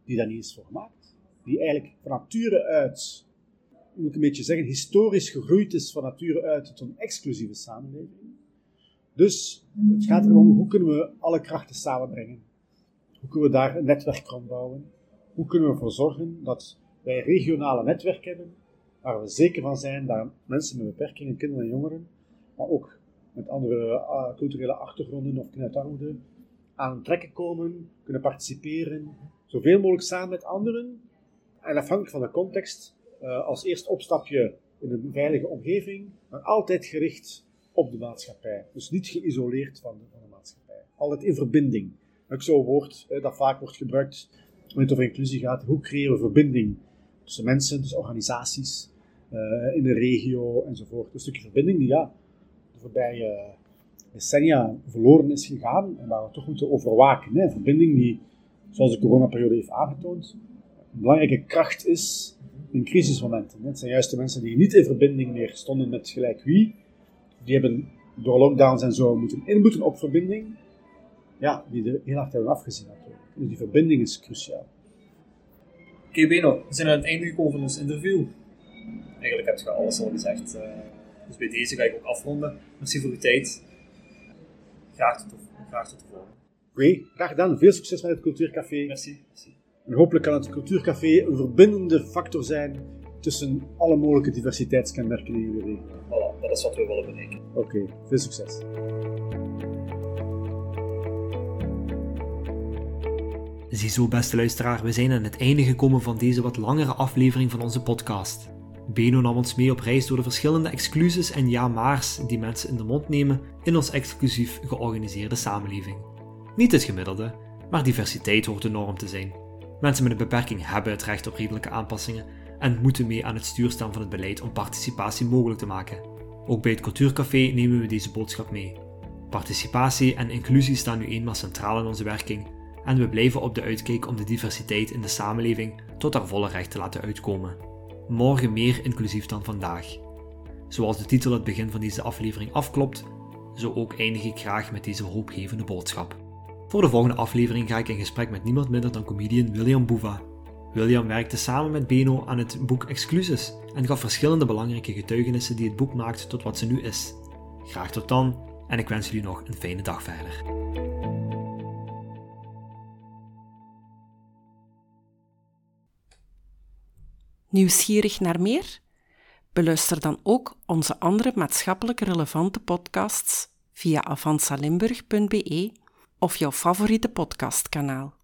die daar niet is voor gemaakt. die eigenlijk van nature uit, moet ik een beetje zeggen, historisch gegroeid is van nature uit tot een exclusieve samenleving. Dus het gaat erom hoe kunnen we alle krachten samenbrengen. Hoe kunnen we daar een netwerk rond bouwen? Hoe kunnen we ervoor zorgen dat wij regionale netwerken hebben, waar we zeker van zijn dat mensen met beperkingen, kinderen en jongeren, maar ook met andere uh, culturele achtergronden of kinderarmoede, aan trekken komen, kunnen participeren, zoveel mogelijk samen met anderen, en afhankelijk van de context, uh, als eerst opstapje in een veilige omgeving, maar altijd gericht op de maatschappij. Dus niet geïsoleerd van de, van de maatschappij. Altijd in verbinding. Ook zo'n woord eh, dat vaak wordt gebruikt wanneer het over inclusie gaat. Hoe creëren we verbinding tussen mensen, tussen organisaties, uh, in de regio enzovoort. Een stukje verbinding die ja, de voorbije decennia verloren is gegaan en waar we toch moeten overwaken. Hè. Verbinding die, zoals de coronaperiode heeft aangetoond, een belangrijke kracht is in crisismomenten. Het zijn juist de mensen die niet in verbinding meer stonden met gelijk wie, die hebben door lockdowns en zo moeten inboeten op verbinding, ja, die er heel hard hebben afgezien natuurlijk. Dus die verbinding is cruciaal. Oké okay, we zijn aan het einde gekomen van ons interview. Eigenlijk heb je alles al gezegd. Uh, dus bij deze ga ik ook afronden. Merci voor uw tijd. Graag tot, graag tot de volgende. Oké, graag gedaan. Veel succes met het Cultuurcafé. Merci. Merci. En hopelijk kan het Cultuurcafé een verbindende factor zijn tussen alle mogelijke diversiteitskenmerken in jullie regio. Voilà, dat is wat we willen bereiken. Oké, okay, veel succes. Ziezo, beste luisteraar, we zijn aan het einde gekomen van deze wat langere aflevering van onze podcast. Beno nam ons mee op reis door de verschillende exclusies en ja-maars die mensen in de mond nemen in ons exclusief georganiseerde samenleving. Niet het gemiddelde, maar diversiteit hoort de norm te zijn. Mensen met een beperking hebben het recht op redelijke aanpassingen en moeten mee aan het stuur staan van het beleid om participatie mogelijk te maken. Ook bij het Cultuurcafé nemen we deze boodschap mee. Participatie en inclusie staan nu eenmaal centraal in onze werking en we blijven op de uitkijk om de diversiteit in de samenleving tot haar volle recht te laten uitkomen. Morgen meer inclusief dan vandaag. Zoals de titel het begin van deze aflevering afklopt, zo ook eindig ik graag met deze hoopgevende boodschap. Voor de volgende aflevering ga ik in gesprek met niemand minder dan comedian William Boeva. William werkte samen met Beno aan het boek Excluses en gaf verschillende belangrijke getuigenissen die het boek maakt tot wat ze nu is. Graag tot dan en ik wens jullie nog een fijne dag verder. Nieuwsgierig naar meer? Beluister dan ook onze andere maatschappelijk relevante podcasts via avansalimburg.be of jouw favoriete podcastkanaal.